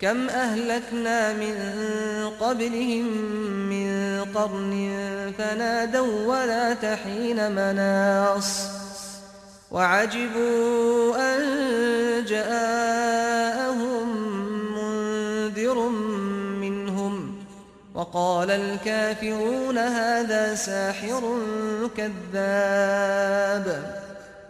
كم أهلكنا من قبلهم من قرن فنادوا ولا تحين مناص وعجبوا أن جاءهم منذر منهم وقال الكافرون هذا ساحر كذاب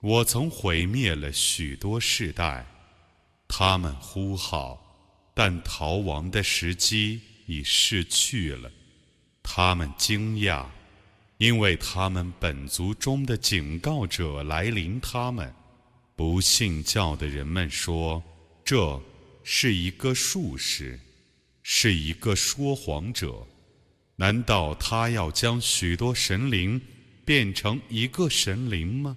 我曾毁灭了许多世代，他们呼号，但逃亡的时机已逝去了。他们惊讶，因为他们本族中的警告者来临。他们不信教的人们说：“这是一个术士，是一个说谎者。难道他要将许多神灵变成一个神灵吗？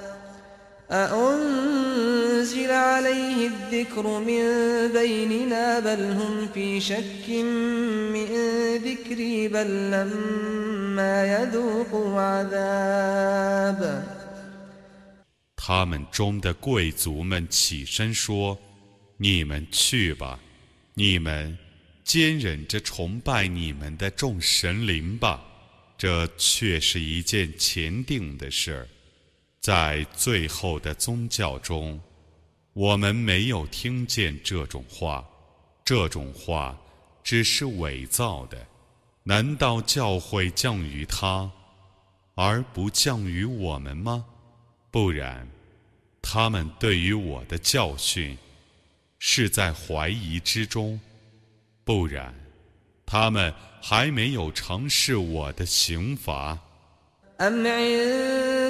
أأنزل عليه الذكر من بيننا بل هم في شك من ذكري بل لما يذوقوا عذاب 他们中的贵族们起身说：“你们去吧，你们坚忍着崇拜你们的众神灵吧，这却是一件前定的事儿。” 在最后的宗教中，我们没有听见这种话，这种话只是伪造的。难道教会降于他，而不降于我们吗？不然，他们对于我的教训是在怀疑之中；不然，他们还没有尝试我的刑罚。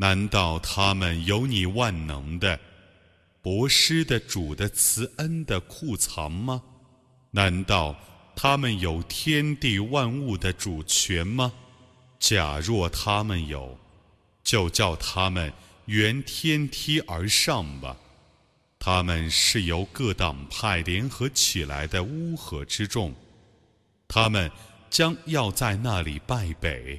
难道他们有你万能的、博施的主的慈恩的库藏吗？难道他们有天地万物的主权吗？假若他们有，就叫他们沿天梯而上吧。他们是由各党派联合起来的乌合之众，他们将要在那里败北。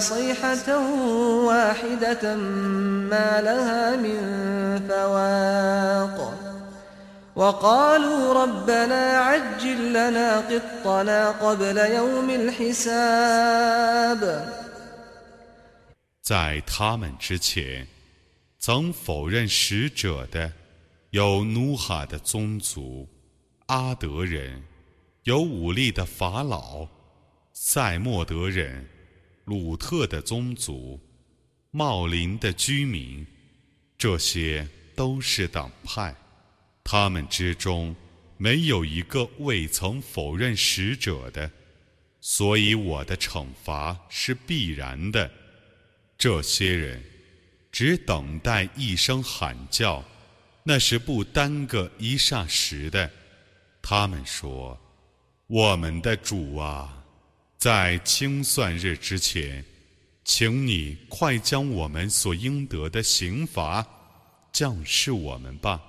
صيحة واحدة ما لها من فواق وقالوا ربنا عجل لنا قطنا قبل يوم الحساب 在他们之前，曾否认使者的 有努哈的宗族，阿德人，有武力的法老，塞莫德人， 鲁特的宗族，茂林的居民，这些都是党派，他们之中没有一个未曾否认使者的，所以我的惩罚是必然的。这些人只等待一声喊叫。那是不耽搁一霎时的。他们说：“我们的主啊，在清算日之前，请你快将我们所应得的刑罚降示我们吧。”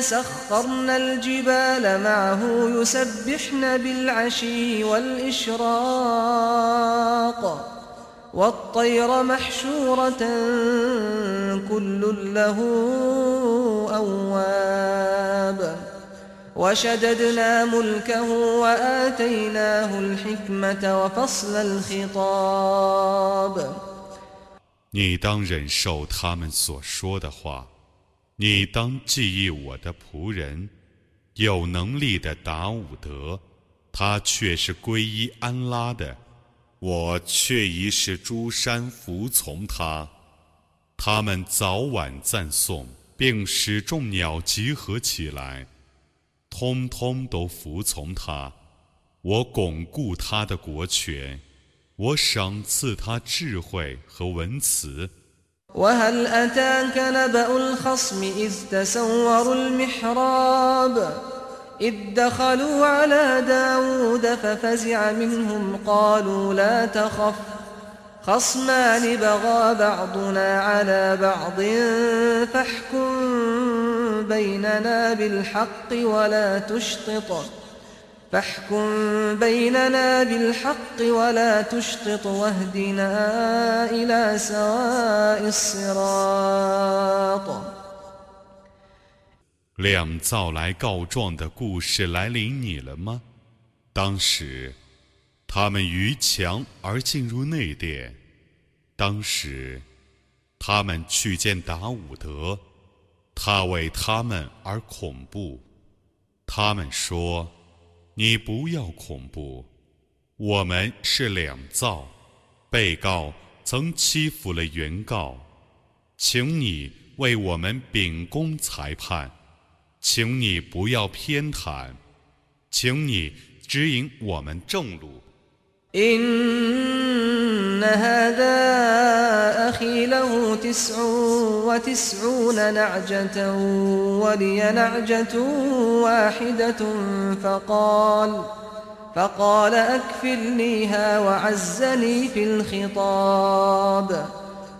سخرنا الجبال معه يسبحن بالعشي والإشراق والطير محشورة كل له أواب وشددنا ملكه وآتيناه الحكمة وفصل الخطاب 你当忍受他们所说的话。你当记忆我的仆人，有能力的达伍德，他却是皈依安拉的， 我却已使诸山服从他。他们早晚赞颂，并使众鸟集合起来，通通都服从他。我巩固他的国权，我赏赐他智慧和文辞。إذ دخلوا على داود ففزع منهم قالوا لا تخف خصمان بغى بعضنا على بعض فاحكم بيننا بالحق ولا تشطط فاحكم بيننا بالحق ولا تشطط واهدنا إلى سواء الصراط. 两造来告状的故事来临你了吗？当时，他们逾墙而进入内殿。当时，他们去见达伍德，他为他们而恐怖。他们说。你不要恐怖，我们是两造，被告曾欺负了原告，请你为我们秉公裁判，请你不要偏袒，请你指引我们正路。فقال أكفلنيها وعزني في الخطاب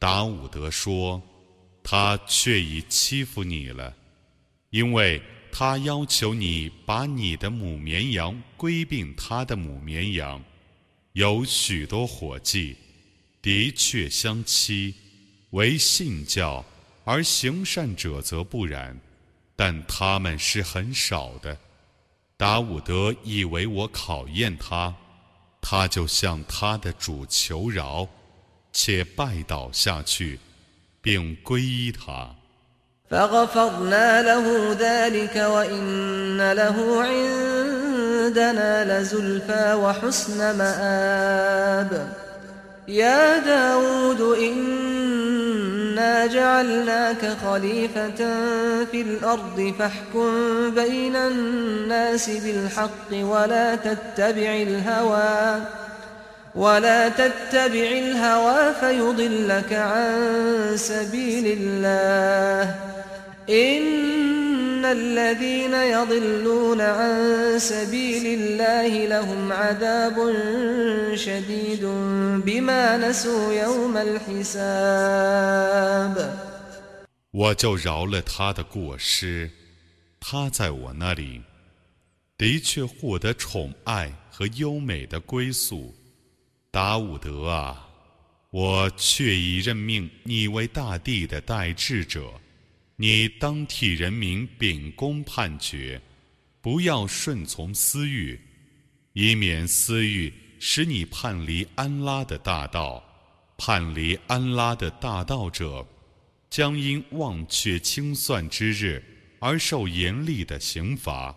达伍德说：“他却已欺负你了，因为他要求你把你的母绵羊归并他的母绵羊。有许多伙计，的确相欺，为信教而行善者则不然，但他们是很少的。”达伍德以为我考验他，他就向他的主求饶，且拜倒下去，并皈依他。فغفرنا له ذلك وإن له عندنا لزلفى وحسن مآب يا داود إنا جعلناك خليفة في الأرض فاحكم بين الناس بالحق ولا تتبع الهوى ولا تتبع الهوى فيضلك عن سبيل الله إن الذين يضلون عن سبيل الله لهم عذاب شديد بما نسوا يوم الحساب 我就饶了他的过失，他在我那里的确获得宠爱和优美的归宿。 达伍德啊，我却已任命你为大地的代治者，你当替人民秉公判决，不要顺从私欲，以免私欲使你叛离安拉的大道。叛离安拉的大道者，将因忘却清算之日而受严厉的刑罚。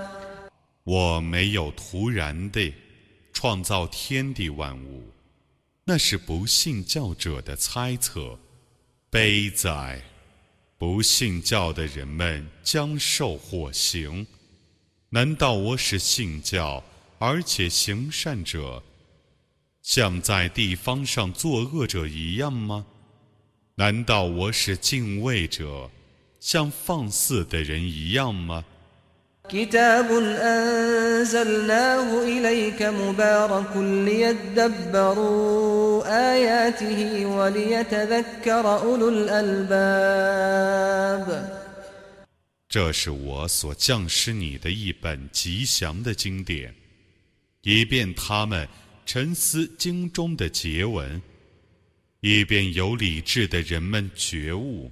我没有突然地创造天地万物，那是不信教者的猜测。悲哉！不信教的人们将受火刑。难道我是信教而且行善者，像在地方上作恶者一样吗？难道我是敬畏者，像放肆的人一样吗？这是我所降施你的一本吉祥的经典，以便他们沉思经中的结文。以便有理智的人们觉悟。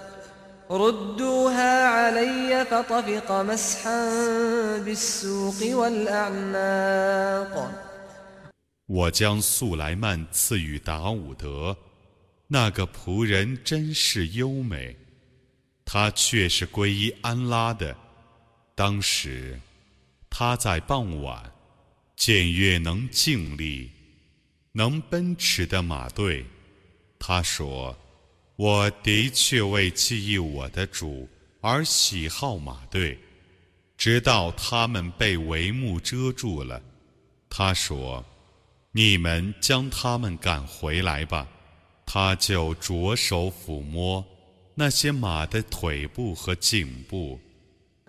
我将素来曼赐予达伍德，那个仆人真是优美，他却是皈依安拉的。当时，他在傍晚见月能静立，能奔驰的马队，他说。我的确为记忆我的主而喜好马队，直到他们被帷幕遮住了。他说：“你们将他们赶回来吧。”他就着手抚摸那些马的腿部和颈部。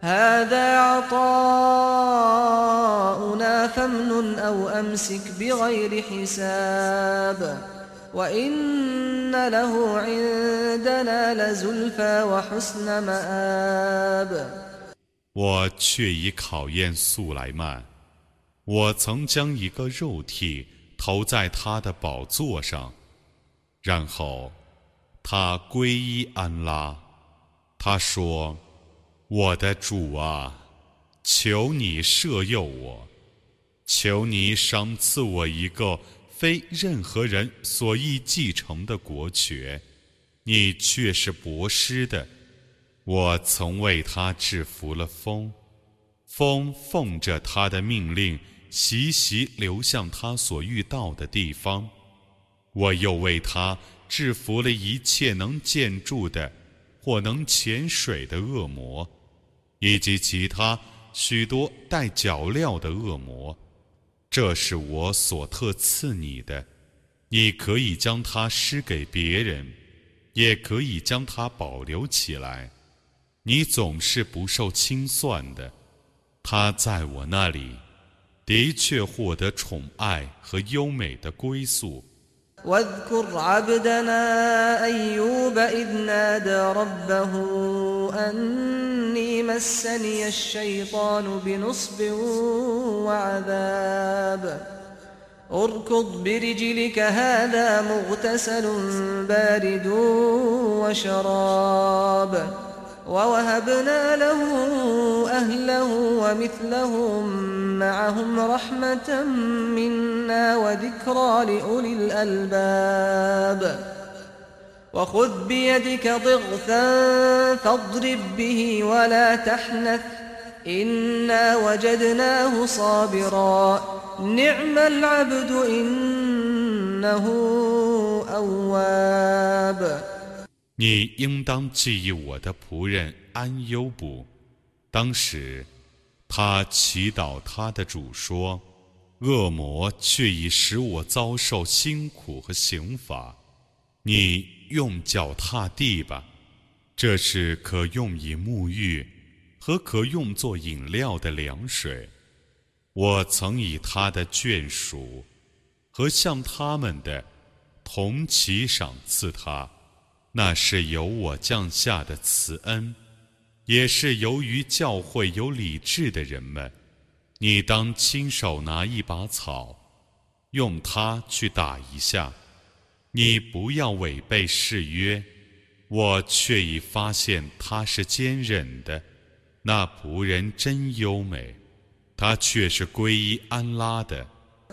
هذا عطاؤنا فامنن أو أمسك بغير حساب وإن له عندنا لزلفى وحسن مآب 我却已考验素来曼， 我曾将一个肉体投在他的宝座上，然后他皈依安拉。他说：“ 我的主啊，求你赦宥我，求你赏赐我一个非任何人所易继承的国权。你却是博施的。我曾为他制服了风，风奉着他的命令。”习习流向他所遇到的地方，我又为他制服了一切能建筑的或能潜水的恶魔，以及其他许多带脚镣的恶魔。这是我所特赐你的，你可以将它施给别人，也可以将它保留起来。你总是不受清算的，他在我那里。的确获得宠爱和优美的归宿。واذكر عبدنا أيوب إذ نادى ربه أني مسني الشيطان بنصب وعذاب. اركض برجلك هذا مغتسل بارد وشراب. ووهبنا له أهله ومثلهم معهم رحمة منا وذكرى لأولي الألباب. وخذ بيدك ضغثا فاضرب به ولا تحنث. إنا وجدناه صابرا. نعم العبد إنه أواب. 你应当记忆我的仆人安优卜，当时。他祈祷他的主说：“恶魔却已使我遭受辛苦和刑罚。你用脚踏地吧，这是可用以沐浴和可用作饮料的凉水。我曾以他的眷属和向他们的同齐赏赐他，那是由我降下的慈恩。”也是由于教会有理智的人们，你当亲手拿一把草，用它去打一下。你不要违背誓约，我却已发现他是坚忍的。那仆人真优美，他却是皈依安拉的。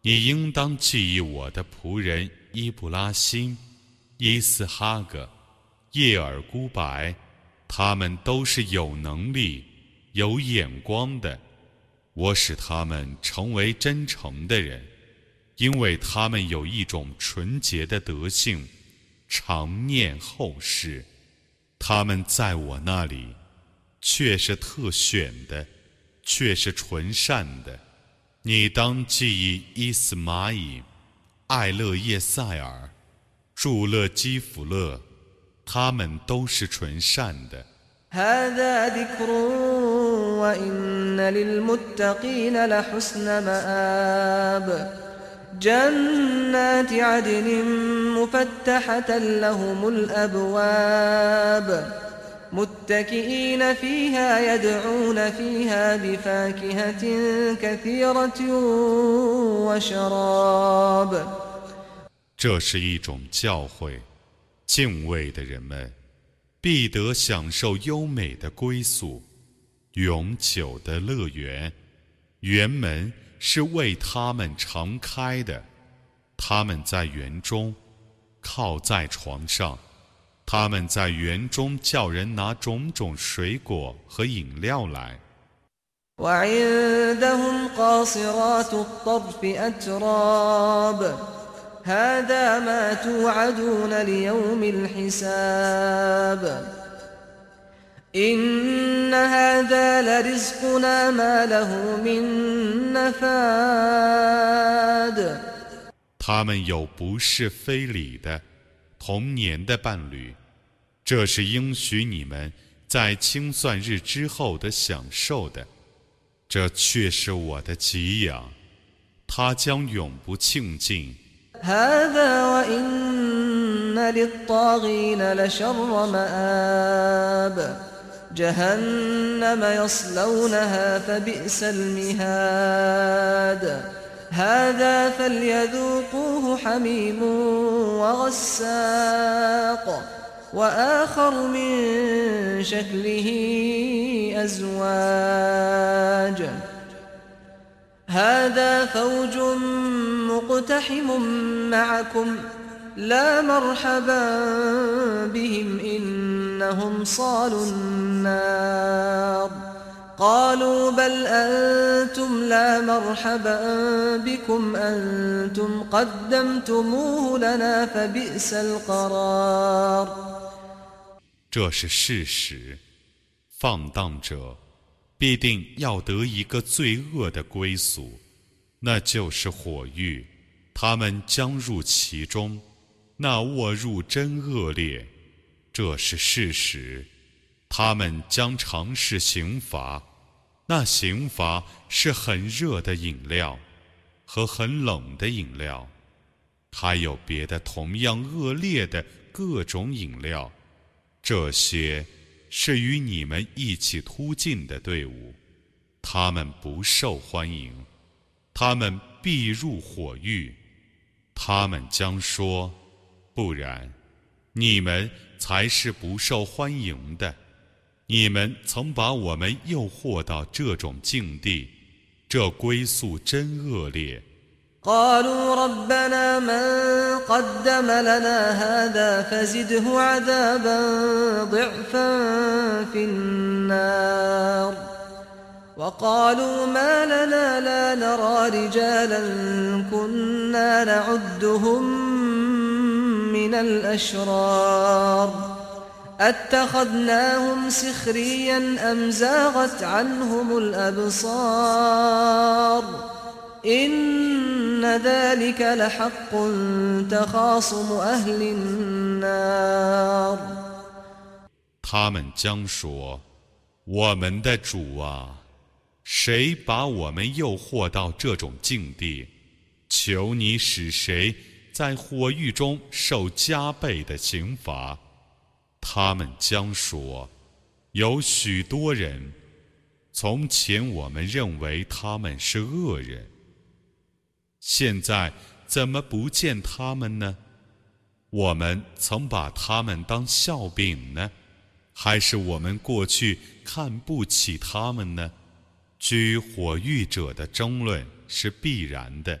你应当记忆我的仆人伊布拉辛、伊斯哈格、叶尔孤白，他们都是有能力、有眼光的。我使他们成为真诚的人，因为他们有一种纯洁的德性，常念后世。他们在我那里，却是特选的，却是纯善的。你当记忆伊斯玛仪、艾勒叶塞尔、祝勒基弗勒，他们都是纯善的。جنات عدن مفتحة لهم الأبواب متكئين فيها يدعون فيها بفاكهة كثيرة وشراب 这是一种教诲，敬畏的人们必得享受优美的归宿，永久的乐园，园门。 是为他们常开的，他们在园中靠在床上，他们在园中叫人拿种种水果和饮料来。إن هذا لرزقنا ما له من نفاد 他们有不是非礼的童年的伴侣，这是应许你们在清算日之后的享受的，这却是我的给养，它将永不庆尽。 جهنم يصلونها فبئس المهاد. هذا فليذوقوه حميم وغساق وآخر من شكله أزواج. هذا فوج مقتحم معكم لا مرحبا بهم إنهم صالوا النار قالوا بل أنتم لا مرحبا بكم أنتم قدمتموه لنا فبئس القرار 这是事实。放荡者必定要得一个罪恶的归宿，那就是火狱。他们将入其中，那卧入真恶劣。 这是事实。他们将尝试刑罚，那刑罚是很热的饮料和很冷的饮料，还有别的同样恶劣的各种饮料。这些是与你们一起突进的队伍，他们不受欢迎，他们必入火狱。他们将说：“不然，你们才是不受欢迎的。你们曾把我们诱惑到这种境地，这归宿真恶劣。” قالوا ربنا من قدم لنا هذا فزده عذابا ضعفا في النار وقالوا ما لنا لا نرى رجالا كنا نعدهم من الأشرار أتخذناهم سخريا أم زاغت عنهم الأبصار إن ذلك لحق تخاصم أهل النار 他们将说：“我们的主啊，谁把我们诱惑到这种境地？求你使谁 在火狱中受加倍的刑罚。”他们将说：“有许多人，从前我们认为他们是恶人，现在怎么不见他们呢？我们曾把他们当笑柄呢，还是我们过去看不起他们呢？居火狱者的争论是必然的。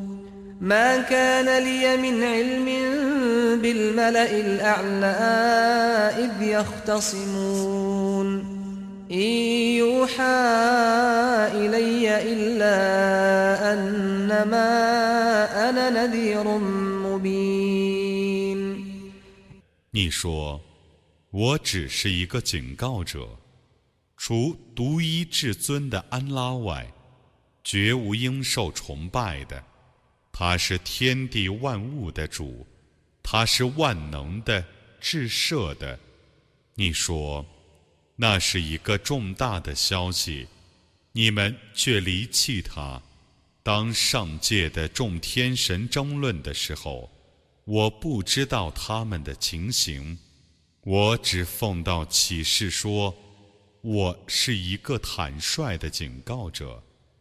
ما كان لي من علم بالملأ الأعلى إذ يختصمون إن يوحى إلي إلا أنما أنا نذير مبين 你说：“我只是一个警告者，除独一至尊的安拉外，绝无应受崇拜的。 他是天地万物的主，他是万能的、至赦的。”你说：“那是一个重大的消息，你们却离弃他。当上界的众天神争论的时候。”我不知道他们的情形，我只奉到启示说，我是一个坦率的警告者。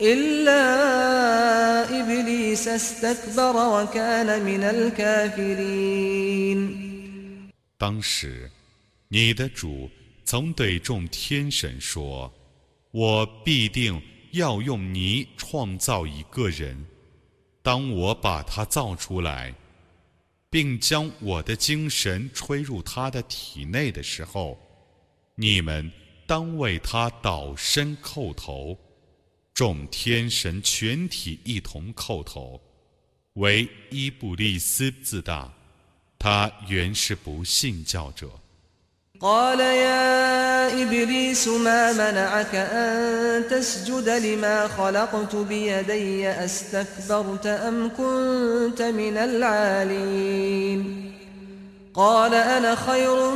إلا إبليس استكبر وكان من الكافرين 当时，你的主曾对众天神说：“我必定要用泥创造一个人。当我把他造出来，并将我的精神吹入他的体内的时候，你们当为他倒身叩头。 众天神全体一同叩头，唯伊布利斯自大。”他原是不信教者。قال يا إبليس ما منعك أن تسجد لما خلقت بيدي أستكبرت أم كنت من العالين قال أنا خير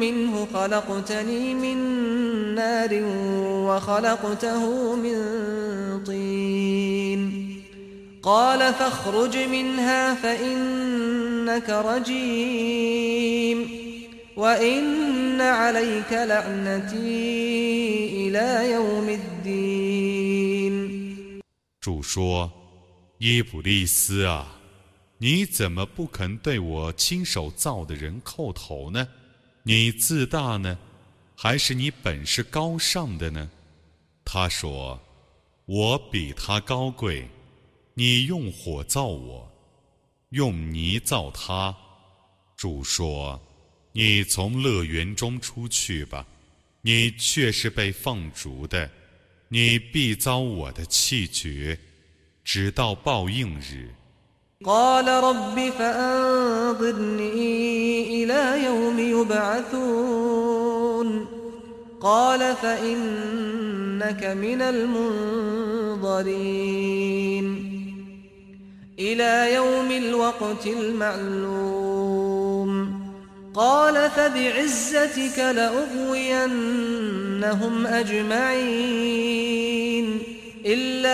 منه خلقتني من نار وخلقته من طين قال فاخرج منها فإنك رجيم وإن عليك لعنتي إلى يوم الدين 主说：“伊卜利斯啊，你怎么不肯对我亲手造的人叩头呢？ 你自大呢，还是你本是高尚的呢？”他说：“我比他高贵。”你用火造我，用泥造他。主说：“你从乐园中出去吧，你却是被放逐的，你必遭我的气绝，直到报应日。” قال رب فأنظرني إلى يوم يبعثون. قال فإنك من المنظرين. إلى يوم الوقت المعلوم. قال فبعزتك لأغوينهم أجمعين.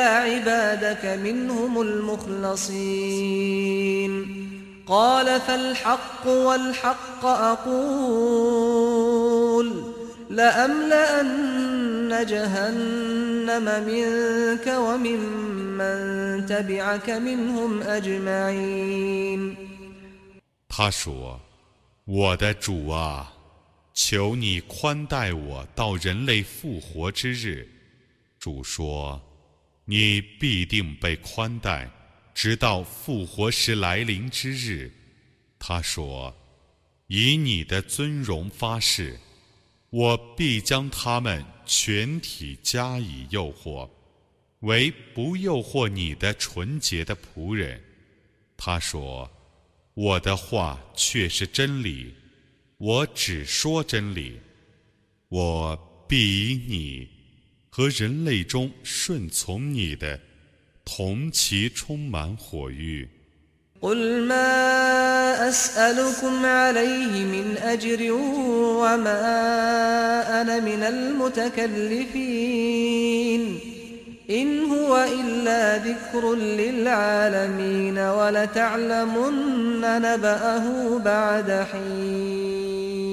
إلا عبادك منهم المخلصين قال فالحق والحق أقول لأملأن جهنم منك ومن 他说：“我的主啊，求你宽待我到人类复活之日。”主说：“ 你必定被宽待，直到复活时来临之日。”他说：“以你的尊荣发誓，我必将他们全体加以诱惑。”为不诱惑你的纯洁的仆人，他说：“我的话却是真理，我只说真理，我必以你和人类中顺从你的，同其充满火域。” إن هو إلا ذكر للعالمين ولتعلمن نبأه بعد حين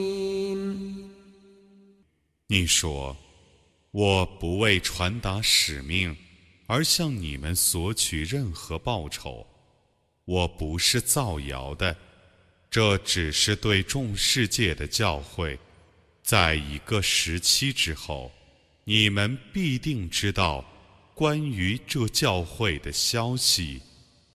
你说， 我不为传达使命而向你们索取任何报酬，我不是造谣的，这只是对众世界的教诲。在一个时期之后，你们必定知道。关于这教会的消息。